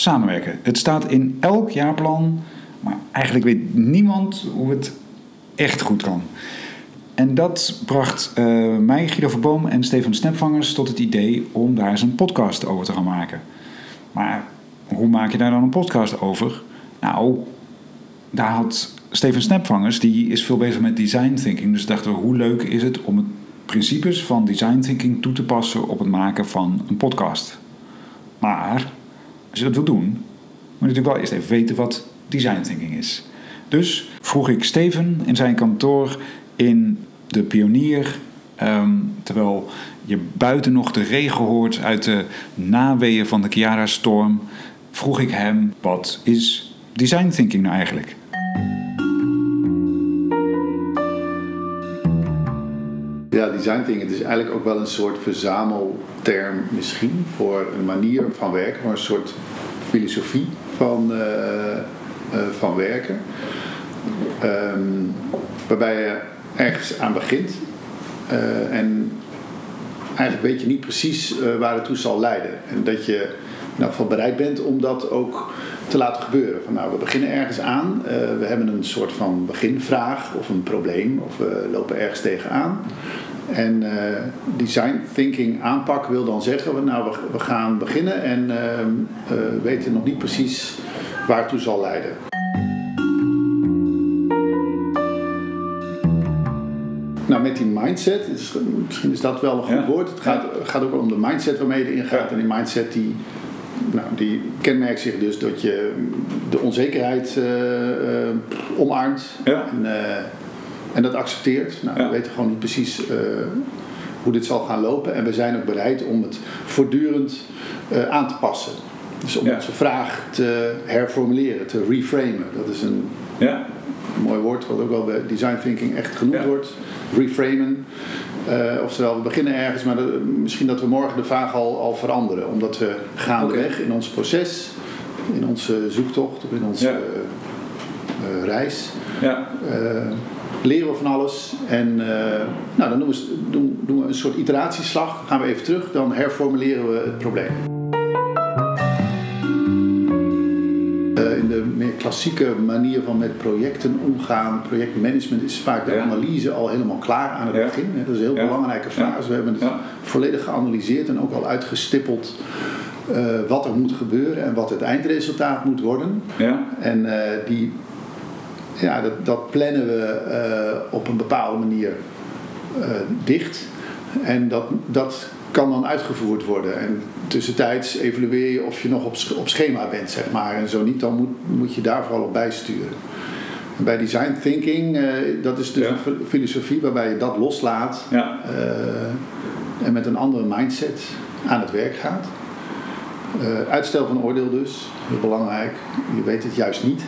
samenwerken. Het staat in elk jaarplan, maar eigenlijk weet niemand hoe het echt goed kan. En dat bracht uh, mij, Guido Verboom en Stefan Snapvangers tot het idee om daar eens een podcast over te gaan maken. Maar hoe maak je daar dan een podcast over? Nou, daar had Steven Snapvangers, die is veel bezig met design thinking. Dus dachten we, hoe leuk is het om het principes van design thinking toe te passen op het maken van een podcast. Maar dat wil doen, moet je natuurlijk wel eerst even weten wat design thinking is. Dus vroeg ik Steven in zijn kantoor in de Pionier, ehm, terwijl je buiten nog de regen hoort uit de naweeën van de Chiara-storm, vroeg ik hem: wat is design thinking nou eigenlijk? Design thinking is eigenlijk ook wel een soort verzamelterm misschien voor een manier van werken, voor een soort filosofie van, uh, uh, van werken. Um, waarbij je ergens aan begint en eigenlijk weet je niet precies waar het toe zal leiden. En dat je ieder geval bereid bent om dat ook te laten gebeuren. Van, nou, we beginnen ergens aan, we hebben een soort van beginvraag of een probleem of we lopen ergens tegenaan. En uh, design thinking aanpak wil dan zeggen, nou we, we gaan beginnen en uh, uh, weten nog niet precies waar het toe zal leiden. Nou, met die mindset, is, misschien is dat wel een goed ja. woord. Het gaat, gaat ook om de mindset waarmee je erin gaat. En die mindset die, nou, die kenmerkt zich dus dat je de onzekerheid omarmt. Ja. En, en dat accepteert. Nou, ja. We weten gewoon niet precies uh, hoe dit zal gaan lopen. En we zijn ook bereid om het voortdurend uh, aan te passen. Dus om ja. onze vraag te herformuleren, te reframen. Dat is een ja. mooi woord wat ook wel bij design thinking echt genoemd wordt. Reframen. Uh, oftewel, we beginnen ergens, maar de, misschien dat we morgen de vraag al, al veranderen. Omdat we gaandeweg okay. in ons proces, in onze zoektocht of in onze reis leren we van alles. En uh, nou, dan doen we, doen, doen we, een soort iteratieslag. Gaan we even terug, dan herformuleren we het probleem. Uh, in de meer klassieke manier van met projecten omgaan, projectmanagement, is vaak de ja. analyse al helemaal klaar aan het ja. begin. Dat is een heel ja. belangrijke fase. We hebben het volledig geanalyseerd en ook al uitgestippeld. Uh, wat er moet gebeuren en wat het eindresultaat moet worden. En die ja, dat, dat plannen we uh, op een bepaalde manier uh, dicht. En dat, dat kan dan uitgevoerd worden. En tussentijds evalueer je of je nog op, op schema bent, zeg maar. En zo niet, dan moet, moet je daar vooral op bijsturen. En bij design thinking, uh, dat is dus ja. een filosofie waarbij je dat loslaat. Ja. en met een andere mindset aan het werk gaat. uitstel van oordeel dus, heel belangrijk. Je weet het juist niet.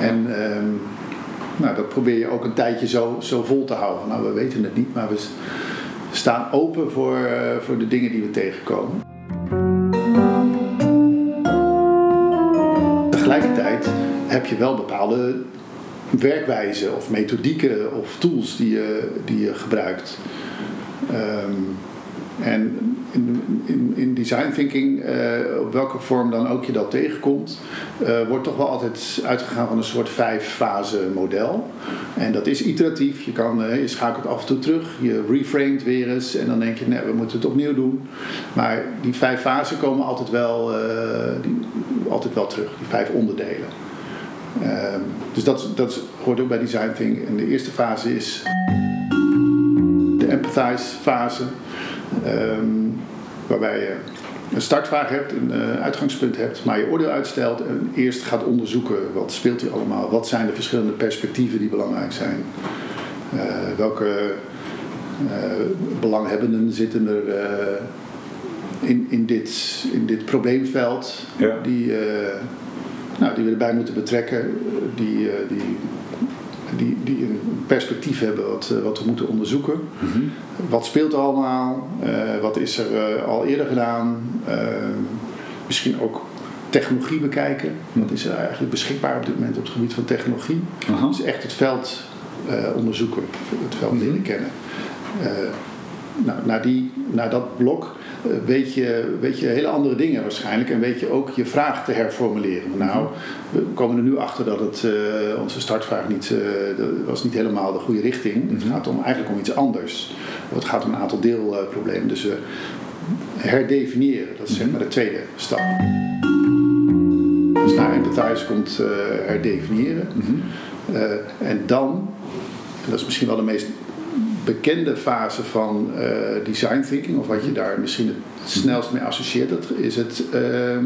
En um, nou, dat probeer je ook een tijdje zo, zo vol te houden. Nou, we weten het niet, maar we staan open voor, uh, voor de dingen die we tegenkomen. Tegelijkertijd heb je wel bepaalde werkwijzen of methodieken of tools die je, die je gebruikt. Um, en in, in, in, design thinking, uh, op welke vorm dan ook je dat tegenkomt, uh, wordt toch wel altijd uitgegaan van een soort vijf-fase model. En dat is iteratief. Je, kan, uh, je schakelt af en toe terug, je reframed weer eens en dan denk je, nee, we moeten het opnieuw doen. Maar die vijf fasen komen altijd wel, die, altijd wel terug, die vijf onderdelen. Ehm, dus dat, dat hoort ook bij design thinking. En de eerste fase is de empathize fase. Um, waarbij je een startvraag hebt, een uh, uitgangspunt hebt, maar je oordeel uitstelt en eerst gaat onderzoeken wat speelt hier allemaal, wat zijn de verschillende perspectieven die belangrijk zijn, uh, welke uh, belanghebbenden zitten er in, in, dit, in dit probleemveld ja. die, nou, die we erbij moeten betrekken, die, die die, die een perspectief hebben wat, eh, wat we moeten onderzoeken. Mm -hmm. Wat speelt er allemaal? Uh, wat is er uh, al eerder gedaan? Uh, misschien ook technologie bekijken. Wat is er eigenlijk beschikbaar op dit moment op het gebied van technologie? -huh. Dus echt het veld onderzoeken, het veld leren mm -hmm. Nou, na, die, na dat blok eh, weet, je, weet je hele andere dingen waarschijnlijk. En weet je ook je vraag te herformuleren. Nou, we komen er nu achter dat het, eh, onze startvraag niet, uh, was niet helemaal de goede richting. Het gaat om, eigenlijk om iets anders. Het gaat om een aantal deelproblemen. Dus we herdefiniëren, dat is zeg maar de tweede stap. Dus na empathize komt herdefiniëren. en dan, en dat is misschien wel de meest bekende fase van uh, design thinking, of wat je daar misschien het snelst mee associeert, dat is het uh, uh,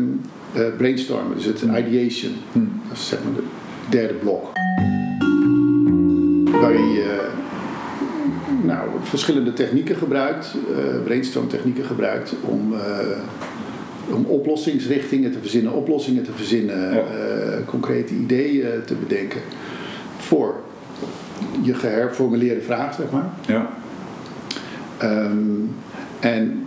brainstormen, dus het ideation. Hmm. Dat is zeg maar de derde blok. Waarin je nou, verschillende technieken gebruikt, brainstorm technieken gebruikt om, om oplossingsrichtingen te verzinnen, oplossingen te verzinnen, concrete ideeën te bedenken voor je geherformuleerde vraag, zeg maar. Ja. Um, en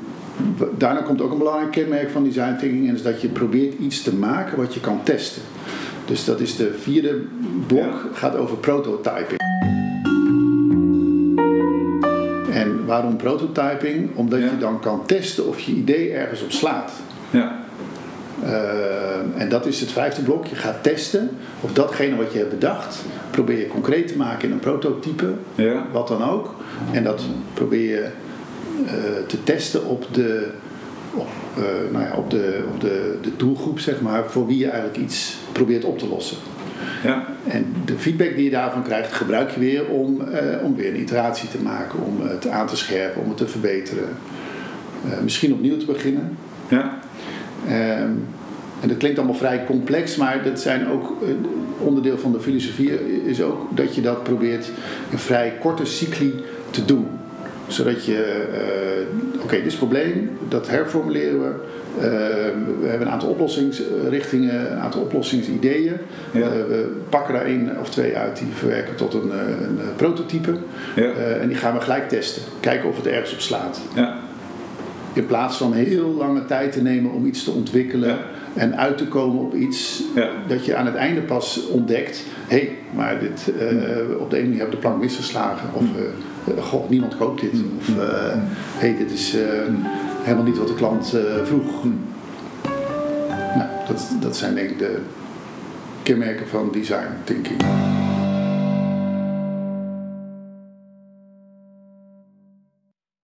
daarna komt ook een belangrijk kenmerk van design thinking, en is dat je probeert iets te maken wat je kan testen. Dus dat is de vierde blok, gaat over prototyping. En waarom prototyping? Omdat je dan kan testen of je idee ergens op slaat. Ja. Uh, en dat is het vijfde blok. Je gaat testen of datgene wat je hebt bedacht, probeer je concreet te maken in een prototype, ja. wat dan ook. En dat probeer je uh, te testen op de, op, uh, nou ja, op, de, op de, de doelgroep, zeg maar, voor wie je eigenlijk iets probeert op te lossen. Ja. En de feedback die je daarvan krijgt, gebruik je weer om, om weer een iteratie te maken, om het aan te scherpen, om het te verbeteren. misschien opnieuw te beginnen. Ja. Ehm, en dat klinkt allemaal vrij complex, maar dat zijn ook uh, onderdeel van de filosofie is ook dat je dat probeert in vrij korte cycli te doen. Zodat je, uh, oké, dit is het probleem, dat herformuleren we. Uh, we hebben een aantal oplossingsrichtingen, een aantal oplossingsideeën. Ja. we pakken daar één of twee uit die verwerken tot een, een prototype. Ja. en die gaan we gelijk testen. Kijken of het ergens op slaat. Ja. In plaats van heel lange tijd te nemen om iets te ontwikkelen en uit te komen op iets dat je aan het einde pas ontdekt. Hé, hey, maar dit, uh, op de ene manier hebben we de plank misgeslagen. Of uh, god, niemand koopt dit. Of hé, hey, dit is helemaal niet wat de klant vroeg. Nou, dat, dat zijn denk ik de kenmerken van design thinking.